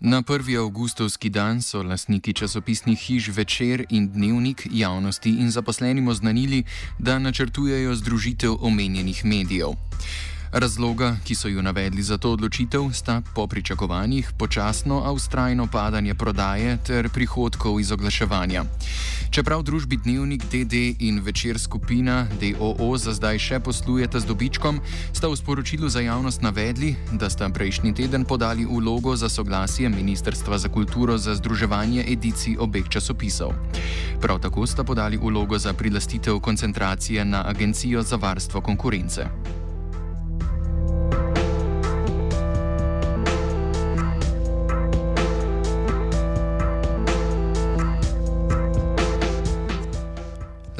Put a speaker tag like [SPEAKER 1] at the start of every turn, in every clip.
[SPEAKER 1] Na 1. avgustovski dan so lastniki časopisnih hiš Večer in Dnevnik javnosti in zaposlenim oznanili, da načrtujejo združitev omenjenih medijev. Razloga, ki so jo navedli za to odločitev, sta po pričakovanjih počasno, a ustrajno padanje prodaje ter prihodkov iz oglaševanja. Čeprav družbi Dnevnik DD in večer skupina DOO za zdaj še poslujeta z dobičkom, sta v sporočilu za javnost navedli, da sta prejšnji teden podali vlogo za soglasje Ministrstva za kulturo za združevanje edicij obeh časopisov. Prav tako sta podali vlogo za prilastitev koncentracije na Agencijo za varstvo konkurence.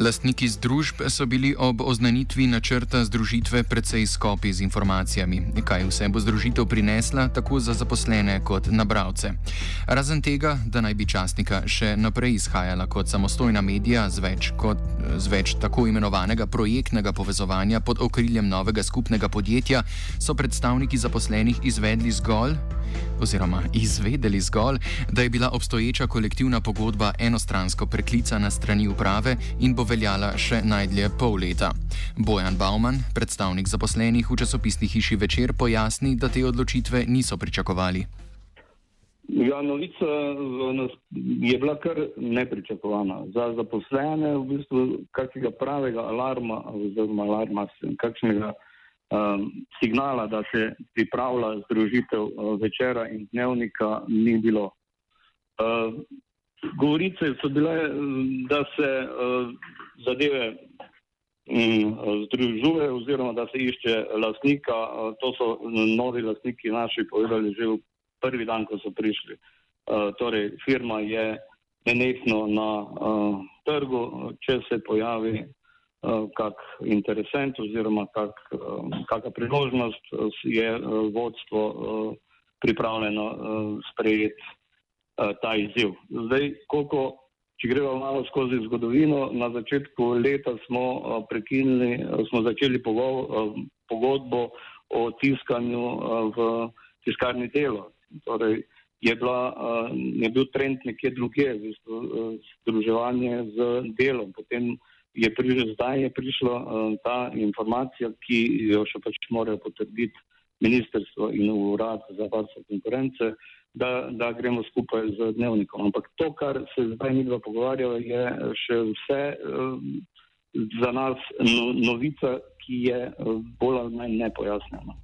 [SPEAKER 1] Lastniki združb so bili ob oznanitvi načrta združitve precej skopi z informacijami, kaj vse bo združitev prinesla tako za zaposlene kot nabravce. Razen tega, da naj bi časnika še naprej izhajala kot samostojna medija z več, kot, z več tako imenovanega projektnega povezovanja pod okriljem novega skupnega podjetja, so predstavniki zaposlenih izvedli zgolj oziroma izvedeli zgolj, da je bila obstoječa kolektivna pogodba enostransko preklicana strani uprave in bo veljala še najdlje pol leta. Bojan Bauman, predstavnik zaposlenih v časopisni hiši Večer, pojasni, da te odločitve niso pričakovali.
[SPEAKER 2] Ja, novica je bila kar nepričakovana. Za zaposlene v bistvu kakšnega pravega alarma oziroma alarma, kakšnega um, signala, da se pripravlja združitev uh, večera in dnevnika, ni bilo. Uh, govorice so bile, da se uh, zadeve um, združuje oziroma da se išče lastnika. Uh, to so novi lastniki naši povedali že v prvi dan, ko so prišli. Uh, torej, firma je nenehno na uh, trgu, če se pojavi Eh, kak interesent oziroma kak, eh, kakšna priložnost eh, je vodstvo pripravljeno sprejeti ta izziv. Zdaj, koliko, če gremo malo skozi zgodovino, na začetku leta smo prekinili, smo začeli pogodbo o tiskanju v tiskarni delo. Torej, je, bila, je bil trend nekje drugje, združevanje z delom. Potem je prišlo, zdaj je prišla uh, ta informacija, ki jo še pač morajo potrditi ministrstvo in urad za varstvo konkurence, da, da gremo skupaj z dnevnikom. Ampak to, kar se zdaj mi dva pogovarjajo, je še vse uh, za nas no, novica, ki je uh, bolj ali manj nepojasnjena.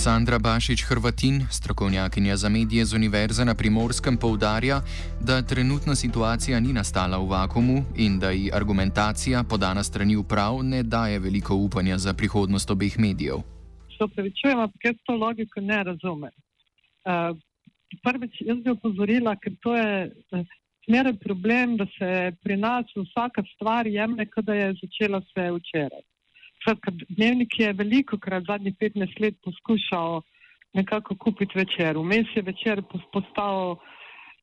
[SPEAKER 1] Sandra Bašič Hrvatin, strokovnjakinja za medije z Univerze na Primorskem, poudarja, da trenutna situacija ni nastala v vakumu in da ji argumentacija podana strani uprav ne daje veliko upanja za prihodnost obeh medijev.
[SPEAKER 3] Se upravičujem, ampak jaz to logiko ne razumem. Uh, prvič, jaz bi opozorila, ker to je uh, smeren problem, da se pri nas vsaka stvar jemlje, kot da je začela se včeraj. Skratka, dnevnik je veliko krat zadnjih 15 let poskušal nekako kupiti večer. Vmes je večer postal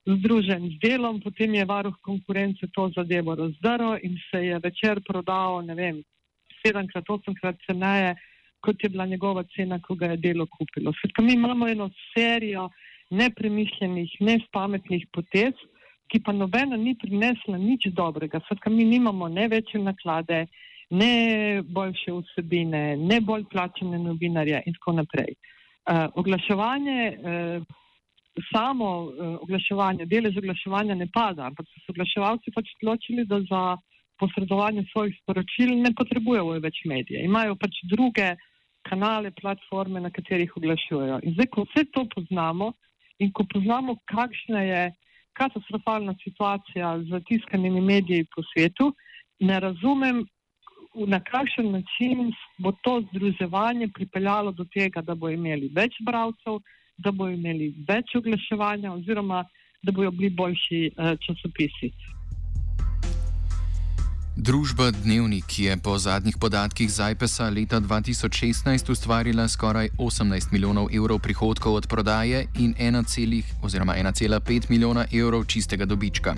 [SPEAKER 3] združen z delom, potem je varuh konkurence to zadevo razdrl in se je večer prodal, ne vem, sedemkrat, osemkrat ceneje, kot je bila njegova cena, ko ga je delo kupilo. Skratka, mi imamo eno serijo nepremišljenih, nespametnih potez, ki pa nobena ni prinesla nič dobrega. Skratka, mi nimamo ne večje naklade, ne boljše vsebine, ne bolj plačene novinarje in tako naprej. Uh, oglaševanje, uh, samo uh, oglaševanje, delež oglaševanja ne pada, ampak so se oglaševalci pač odločili, da za posredovanje svojih sporočil ne potrebujejo več medije. Imajo pač druge kanale, platforme, na katerih oglašujejo. In zdaj, ko vse to poznamo in ko poznamo, kakšna je katastrofalna situacija z tiskanimi mediji po svetu, ne razumem, na kakšen način bo to združevanje pripeljalo do tega, da bo imeli več bralcev, da bo imeli več oglaševanja oziroma da bojo bili boljši uh, časopisi.
[SPEAKER 1] Družba Dnevnik je po zadnjih podatkih Zajpesa leta 2016 ustvarila skoraj 18 milijonov evrov prihodkov od prodaje in 1,5 milijona evrov čistega dobička.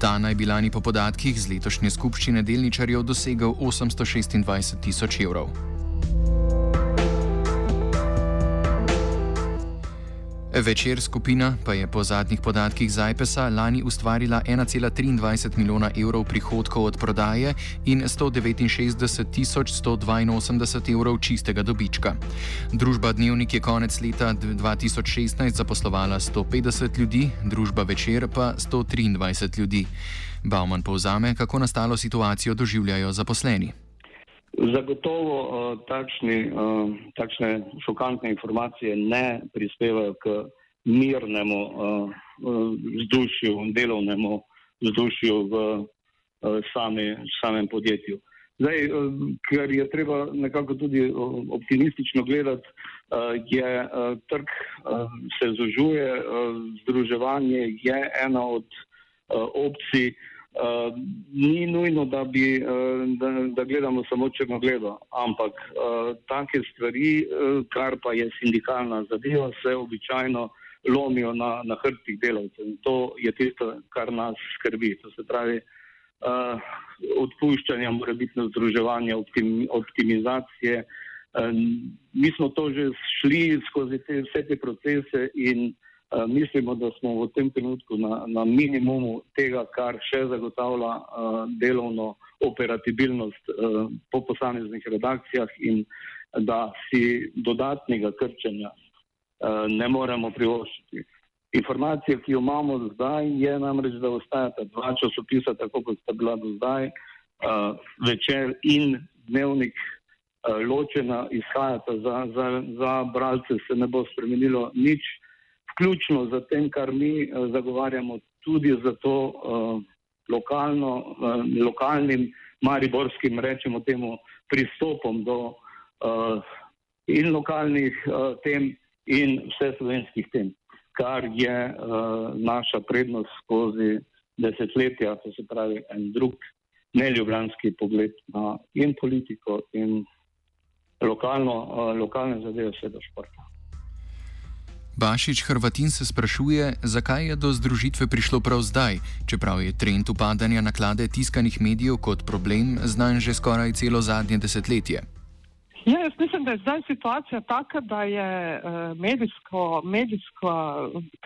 [SPEAKER 1] Ta naj bi lani po podatkih z letošnje skupščine delničarjev dosegel 826 tisoč evrov. Večer skupina pa je po zadnjih podatkih Zajpesa lani ustvarila 1,23 milijona evrov prihodkov od prodaje in 169 tisoč 182 evrov čistega dobička. Družba Dnevnik je konec leta 2016 zaposlovala 150 ljudi, družba Večer pa 123 ljudi. Bauman povzame, kako nastalo situacijo doživljajo zaposleni.
[SPEAKER 2] Zagotovo uh, takšni, uh, takšne šokantne informacije ne prispevajo k mirnemu uh, vzdušju, delovnemu vzdušju v uh, sami, samem podjetju. Zdaj, uh, ker je treba nekako tudi optimistično gledati, uh, je uh, trg uh, se zožuje, uh, združevanje je ena od uh, opcij. Uh, ni nujno, da, bi, uh, da, da gledamo samo črnogledo, ampak uh, take stvari, uh, kar pa je sindikalna zadeva, se običajno lomijo na, na hrbtih delavcev. In to je tisto, kar nas skrbi. To se pravi, uh, odpuščanje, morebitno združevanje, optim, optimizacije. Uh, mi smo to že šli skozi te, vse te procese in Eh, mislimo, da smo v tem trenutku na, na minimumu tega, kar še zagotavlja uh, delovno operabilnost uh, po posameznih redakcijah in da si dodatnega krčenja uh, ne moremo privoščiti. Informacija, ki jo imamo zdaj, je namreč, da ostajata dva časopisa, tako kot sta bila do zdaj, uh, večer in dnevnik uh, ločena, izhajata za, za, za bralce, se ne bo spremenilo nič vključno z tem, kar mi eh, zagovarjamo, tudi za to uh, lokalno, uh, lokalnim, mariborskim, rečemo temu, pristopom do uh, in lokalnih uh, tem in vse slovenskih tem, kar je uh, naša prednost skozi desetletja, to se pravi en drug neljubljanski pogled na in politiko in lokalno, uh, lokalne zadeve, vse do športa.
[SPEAKER 1] Bašič Hrvatin se sprašuje, zakaj je do združitve prišlo prav zdaj, čeprav je trend upadanja naklade tiskanih medijev kot problem znan že skoraj celo zadnje desetletje.
[SPEAKER 3] Ja, jaz mislim, da je zdaj situacija taka, da je eh, medijsko, medijsko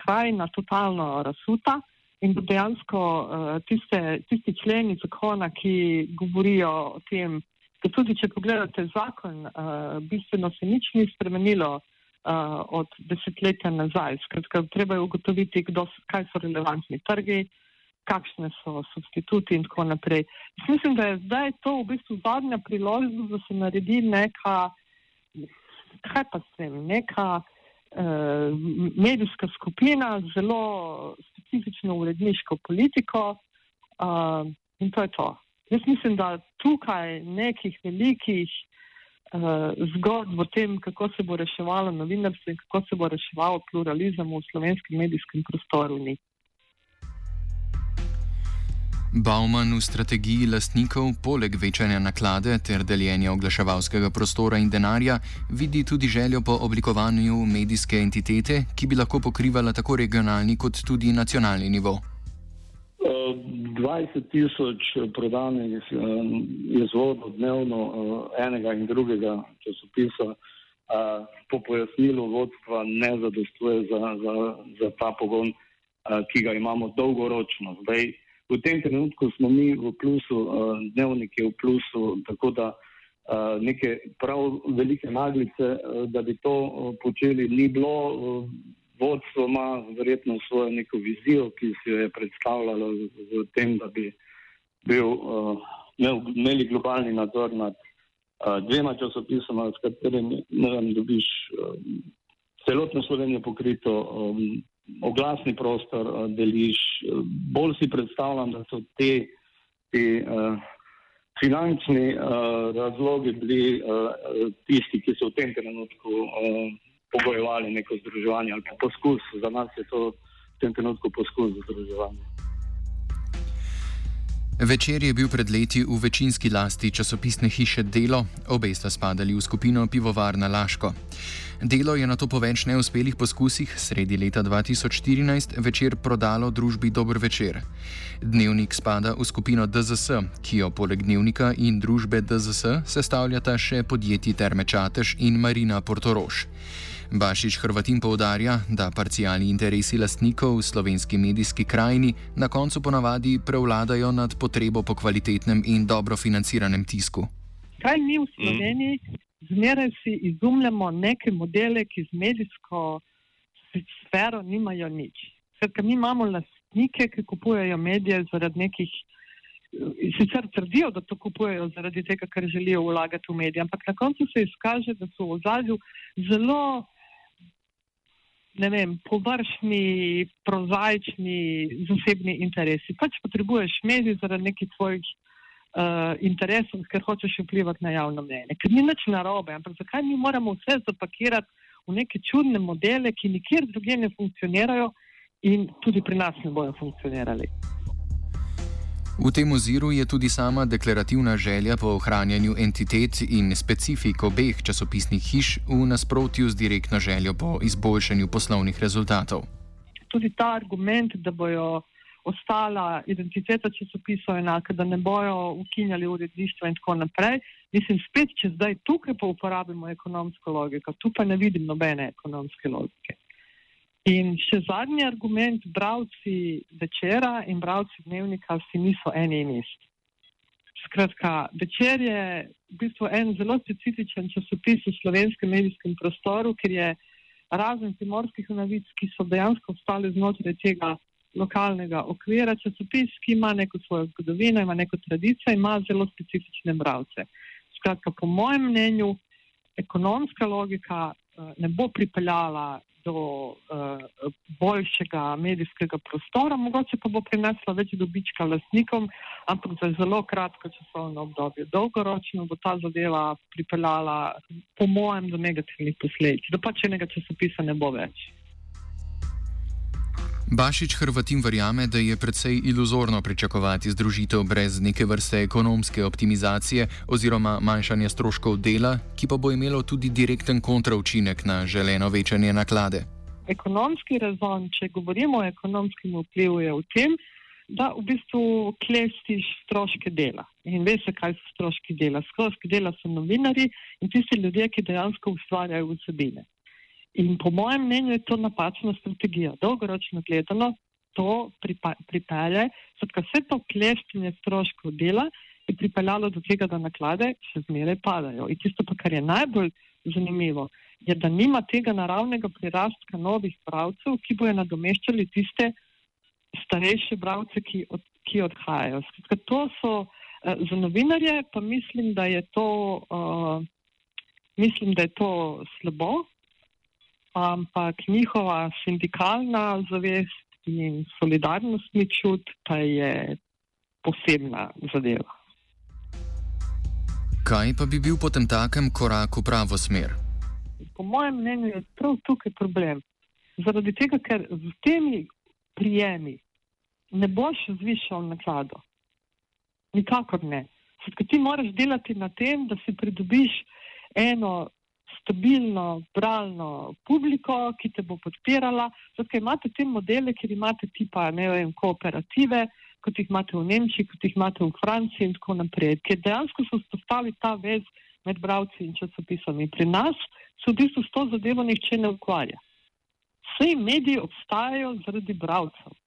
[SPEAKER 3] krajina totalno razsuta in da dejansko eh, tiste, tisti členi zakona, ki govorijo o tem, da tudi če pogledate zakon, eh, bistveno se nič ni spremenilo uh, od desetletja nazaj. Skratka, treba je ugotoviti, kdo, kaj so relevantni trgi, kakšne so substituti in tako naprej. Jaz mislim, da je zdaj to v bistvu zadnja priložnost, da se naredi neka, kaj pa s tem, neka uh, medijska skupina z zelo specifično uredniško politiko uh, in to je to. Jaz mislim, da tukaj nekih velikih zgodb o tem, kako se bo reševalo novinarstvo in kako se bo reševal pluralizem v slovenskem medijskem prostoru. Ni.
[SPEAKER 1] Bauman v strategiji lastnikov, poleg večanja naklade ter deljenja oglaševalskega prostora in denarja, vidi tudi željo po oblikovanju medijske entitete, ki bi lahko pokrivala tako regionalni kot tudi nacionalni nivo.
[SPEAKER 2] 20 tisoč prodanih eh, izvodov dnevno eh, enega in drugega časopisa eh, po pojasnilu vodstva ne zadostuje za, za, za ta pogon, ki ga imamo dolgoročno. Zdaj, v tem trenutku smo mi v plusu, dnevnik je v plusu, tako da neke prav velike naglice, da bi to počeli, ni bilo. Vodstvo ima verjetno svojo neko vizijo, ki si jo je predstavljalo v tem, da bi bil, uh, imeli globalni nadzor nad uh, dvema časopisoma, s katerimi dobiš uh, celotno Slovenijo pokrito. Um, oglasni prostor uh, deliš. Bolj si predstavljam, da so te, te uh, finančni uh, razlogi bili uh, tisti, ki so v tem trenutku uh, pogojevali neko združevanje ali pa poskus. Za nas je to v tem trenutku poskus združevanja.
[SPEAKER 1] Večer je bil pred leti v večinski lasti časopisne hiše Delo, obe sta spadali v skupino Pivovarna Laško. Delo je na to po več neuspelih poskusih sredi leta 2014 večer prodalo družbi Dobr večer. Dnevnik spada v skupino DZS, ki jo poleg dnevnika in družbe DZS sestavljata še podjetji Terme Čatež in Marina Portoroš. Bašič Hrvatin poudarja, da parcialni interesi lastnikov v slovenski medijski krajini na koncu ponavadi prevladajo nad potrebo po kvalitetnem in dobro financiranem tisku.
[SPEAKER 3] Kaj mi v Sloveniji zmeraj si izumljamo neke modele, ki z medijsko sfero nimajo nič. Skratka, mi imamo lastnike, ki kupujejo medije zaradi nekih. Sicer trdijo, da to kupujejo zaradi tega, ker želijo vlagati v medije, ampak na koncu se izkaže, da so v ozadju zelo ne vem, površni, prozaični, zasebni interesi. Pač potrebuješ medij zaradi nekih svojih uh, interesov, ker hočeš vplivati na javno mnenje. Ker ni nič narobe, ampak zakaj mi moramo vse zapakirati v neke čudne modele, ki nikjer drugje ne funkcionirajo in tudi pri nas ne bojo funkcionirali.
[SPEAKER 1] V tem oziru je tudi sama deklarativna želja po ohranjanju entitet in specifik obeh časopisnih hiš v nasprotju z direktno željo po izboljšanju poslovnih rezultatov.
[SPEAKER 3] Tudi ta argument, da bojo ostala identiteta časopisov enaka, da ne bojo ukinjali uredništva in tako naprej. Mislim, spet, če zdaj tukaj pa uporabimo ekonomsko logiko, tu pa ne vidim nobene ekonomske logike. In še zadnji argument, bravci večera in bravci dnevnika si niso eni in isti. Skratka, večer je v bistvu en zelo specifičen časopis v slovenskem medijskem prostoru, ker je razen primorskih novic, ki so dejansko ostali znotraj tega lokalnega okvira, časopis, ki ima neko svojo zgodovino, ima neko tradicijo, ima zelo specifične bravce. Skratka, po mojem mnenju, ekonomska logika ne bo pripeljala do uh, boljšega medijskega prostora, mogoče pa bo prinesla več dobička lastnikom, ampak za zelo kratko časovno obdobje. Dolgoročno bo ta zadeva pripeljala, po mojem, do negativnih posledic, da pač enega časopisa ne bo več.
[SPEAKER 1] Bašič Hrvatin verjame, da je precej iluzorno pričakovati združitev brez neke vrste ekonomske optimizacije oziroma manjšanja stroškov dela, ki pa bo imelo tudi direkten kontraučinek na želeno večanje naklade.
[SPEAKER 3] Ekonomski razvoj, če govorimo o ekonomskem vplivu, je v tem, da v bistvu klestiš stroške dela. In veš, kaj so stroški dela. Stroški dela so novinari in tisti ljudje, ki dejansko ustvarjajo vsebine. In po mojem mnenju je to napačna strategija. Dolgoročno gledano to pripelje, skratka vse to kleščenje stroškov dela je pripeljalo do tega, da naklade še zmeraj padajo. In tisto pa, kar je najbolj zanimivo, je, da nima tega naravnega prirastka novih pravcev, ki bojo nadomeščali tiste starejše bravce, ki, od, ki odhajajo. Skratka, to so uh, za novinarje, pa mislim, da je to, uh, mislim, da je to slabo, ampak njihova sindikalna zavest in solidarnostni čut pa je posebna zadeva.
[SPEAKER 1] Kaj pa bi bil potem takem korak v pravo smer?
[SPEAKER 3] Po mojem mnenju je prav tukaj problem. Zaradi tega, ker z temi prijemi ne boš zvišal naklado. Nikakor ne. Zato ti moraš delati na tem, da si pridobiš eno stabilno, bralno publiko, ki te bo podpirala. Zato imate te modele, kjer imate tipa vem, kooperative, kot jih imate v Nemčiji, kot jih imate v Franciji in tako naprej, ker dejansko so spostavili ta vez med bravci in časopisami. Pri nas se v bistvu s to zadevo nihče ne ukvarja. Vse mediji obstajajo zaradi bravcev.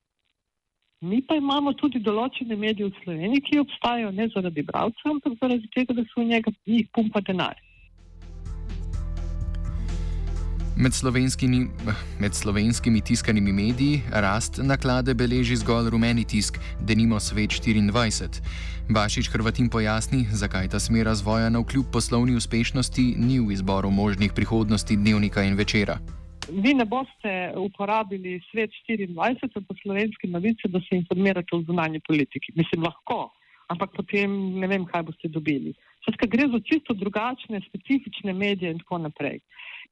[SPEAKER 3] Mi pa imamo tudi določene medije v Sloveniji, ki obstajajo ne zaradi bralcev, ampak zaradi tega, da se v njega njih pumpa denar.
[SPEAKER 1] Med slovenskimi, med slovenskimi tiskanimi mediji rast naklade beleži zgolj rumeni tisk, denimo Svet 24. Bašič Hrvatin pojasni, zakaj ta smer razvoja na vkljub poslovni uspešnosti ni v izboru možnih prihodnosti dnevnika in večera.
[SPEAKER 3] Vi ne boste uporabili Svet 24 pa slovenske novice, da se informirate o zunanji politiki. Mislim, lahko, ampak potem ne vem, kaj boste dobili. Skratka, gre za čisto drugačne, specifične medije in tako naprej.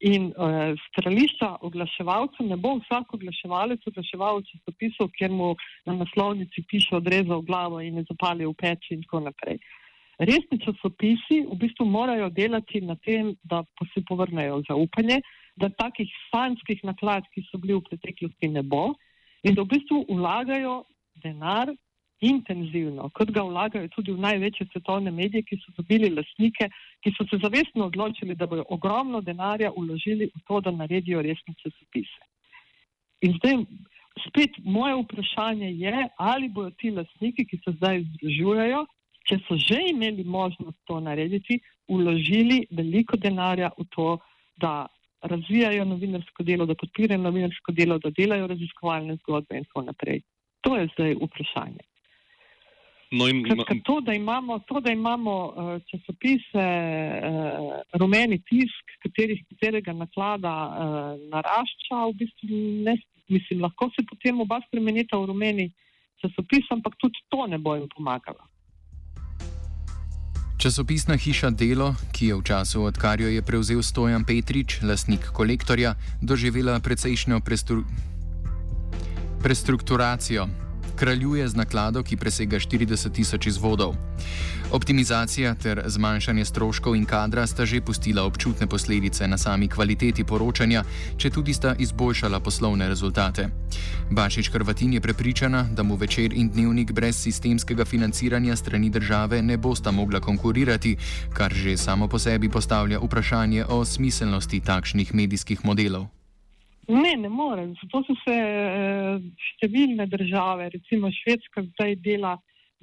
[SPEAKER 3] In uh, strališča oglaševalcev ne bo vsak oglaševalec oglaševal časopisov, kjer mu na naslovnici piše odrezal glavo in je zapalil v peči in tako naprej. Resni časopisi v bistvu morajo delati na tem, da se povrnejo zaupanje, da takih sanskih naklad, ki so bili v preteklosti, ne bo in da v bistvu vlagajo denar intenzivno, kot ga vlagajo tudi v največje svetovne medije, ki so dobili lasnike, ki so se zavestno odločili, da bodo ogromno denarja uložili v to, da naredijo resne časopise. In zdaj spet moje vprašanje je, ali bodo ti lasniki, ki se zdaj združujejo, če so že imeli možnost to narediti, uložili veliko denarja v to, da razvijajo novinarsko delo, da podpirajo novinarsko delo, da delajo raziskovalne zgodbe in tako naprej. To je zdaj vprašanje.
[SPEAKER 4] No in,
[SPEAKER 3] Kratka, to, da imamo, to, da imamo uh, časopise, uh, rumeni tisk, katerih, katerega naklada uh, narašča, v bistvu ne, mislim, lahko se potem oba spremenita v rumeni časopis, ampak tudi to ne bo jim pomagalo.
[SPEAKER 1] Časopisna hiša Delo, ki je v času, odkar jo je prevzel Stojan Petrič, lastnik kolektorja, doživela precejšnjo prestru... prestrukturacijo kraljuje z naklado, ki presega 40 tisoč izvodov. Optimizacija ter zmanjšanje stroškov in kadra sta že pustila občutne posledice na sami kvaliteti poročanja, če tudi sta izboljšala poslovne rezultate. Bašič Hrvatin je prepričana, da mu večer in dnevnik brez sistemskega financiranja strani države ne bosta mogla konkurirati, kar že samo po sebi postavlja vprašanje o smiselnosti takšnih medijskih modelov.
[SPEAKER 3] Ne, ne more. Zato so se uh, številne države, recimo Švedska, zdaj dela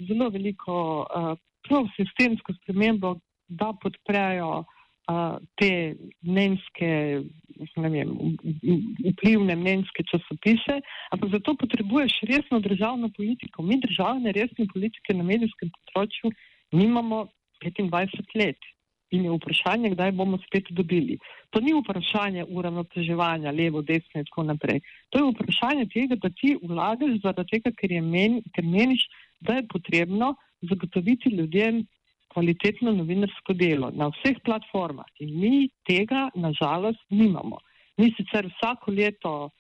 [SPEAKER 3] zelo veliko uh, sistemsko spremembo, da podprejo uh, te mnenjske, ne vem, vplivne mnenjske časopise, ampak zato potrebuješ resno državno politiko. Mi državne resne politike na medijskem področju nimamo 25 let in je vprašanje, kdaj bomo spet dobili. To ni vprašanje uravnoteževanja levo, desno in tako naprej. To je vprašanje tega, da ti vlagaš zaradi tega, ker, men, ker meniš, da je potrebno zagotoviti ljudem kvalitetno novinarsko delo na vseh platformah. In mi tega, nažalost, nimamo. Mi sicer vsako leto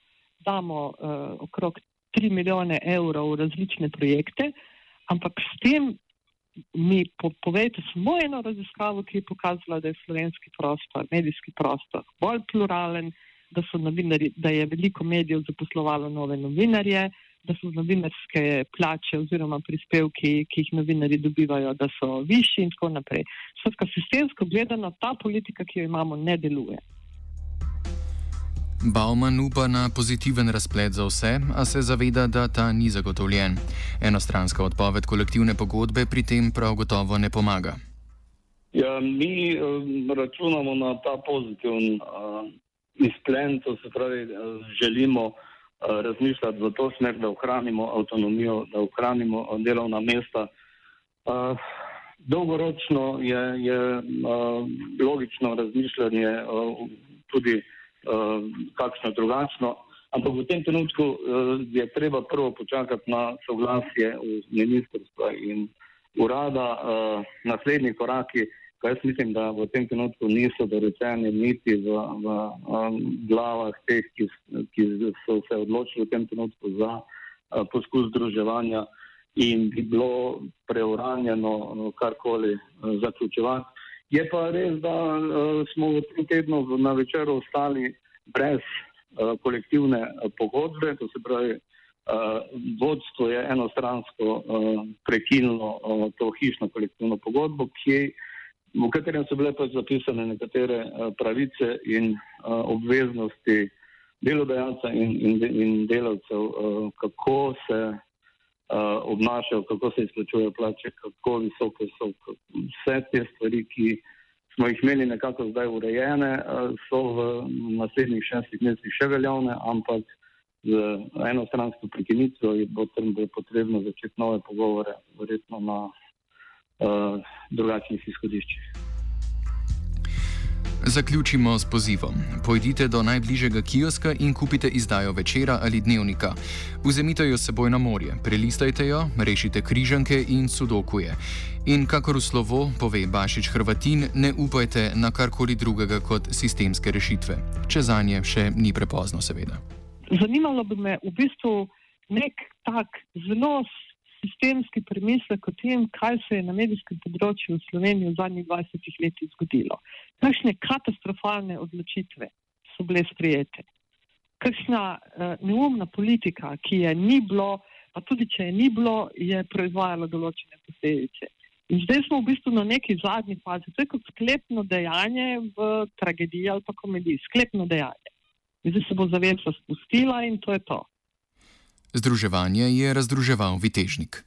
[SPEAKER 3] damo uh, okrog 3 milijone evrov v različne projekte, ampak s tem mi po, povejte samo eno raziskavo, ki je pokazala, da je slovenski prostor, medijski prostor bolj pluralen, da, novinari, da je veliko medijev zaposlovalo nove novinarje, da so novinarske plače oziroma prispevki, ki jih novinari dobivajo, da so višji in tako naprej. Skratka, sistemsko gledano ta politika, ki jo imamo, ne deluje.
[SPEAKER 1] Bauman upa na pozitiven razplet za vse, a se zaveda, da ta ni zagotovljen. Enostranska odpoved kolektivne pogodbe pri tem prav gotovo ne pomaga.
[SPEAKER 2] Ja, mi uh, računamo na ta pozitiven uh, izplen, to se pravi, uh, želimo uh, razmišljati v to smer, da ohranimo avtonomijo, da ohranimo delovna mesta. Uh, dolgoročno je, je uh, logično razmišljanje uh, tudi. Eh, kakšno drugačno. Ampak v tem trenutku uh, je treba prvo počakati na soglasje ministrstva in urada. Uh, naslednji koraki, kaj jaz mislim, da v tem trenutku niso dorečeni niti v, v glavah teh, ki, ki so se odločili v tem trenutku za poskus združevanja in bi bilo preuranjeno karkoli zaključevati. Je pa res, da uh, smo v tem tednu na večeru ostali brez uh, kolektivne uh, pogodbe, to se pravi, uh, vodstvo je enostransko uh, prekinilo uh, to hišno kolektivno pogodbo, ki, v katerem so bile pa zapisane nekatere uh, pravice in uh, obveznosti delodajalca in, in, in delavcev, uh, kako se obnašajo, kako se izplačujejo plače, kako visoke so. Vse te stvari, ki smo jih imeli nekako zdaj urejene, uh, so v naslednjih šestih mesecih še veljavne, ampak z enostransko prekinitvijo je potem bo potrebno začeti nove pogovore, verjetno na uh, drugačnih izhodiščih.
[SPEAKER 1] Zaključimo s pozivom. Pojdite do najbližjega kioska in kupite izdajo večera ali dnevnika. Vzemite jo seboj na morje, prelistajte jo, rešite križanke in sudokuje. In kakor v slovo pove Bašič Hrvatin, ne upajte na karkoli drugega kot sistemske rešitve. Če za nje še ni prepozno, seveda.
[SPEAKER 3] Zanimalo bi me v bistvu nek tak zelo sistemski premislek o tem, kaj se je na medijskem področju v Sloveniji v zadnjih 20 letih zgodilo. Kakšne katastrofalne odločitve so bile sprijete. Kakšna uh, neumna politika, ki je ni bilo, pa tudi če je ni bilo, je proizvajala določene posledice. In zdaj smo v bistvu na neki zadnji fazi, to je kot sklepno dejanje v tragediji ali pa komediji, sklepno dejanje. Zdaj se bo zavesa spustila in to je to.
[SPEAKER 1] Združevanje je razdruževal vitežnik.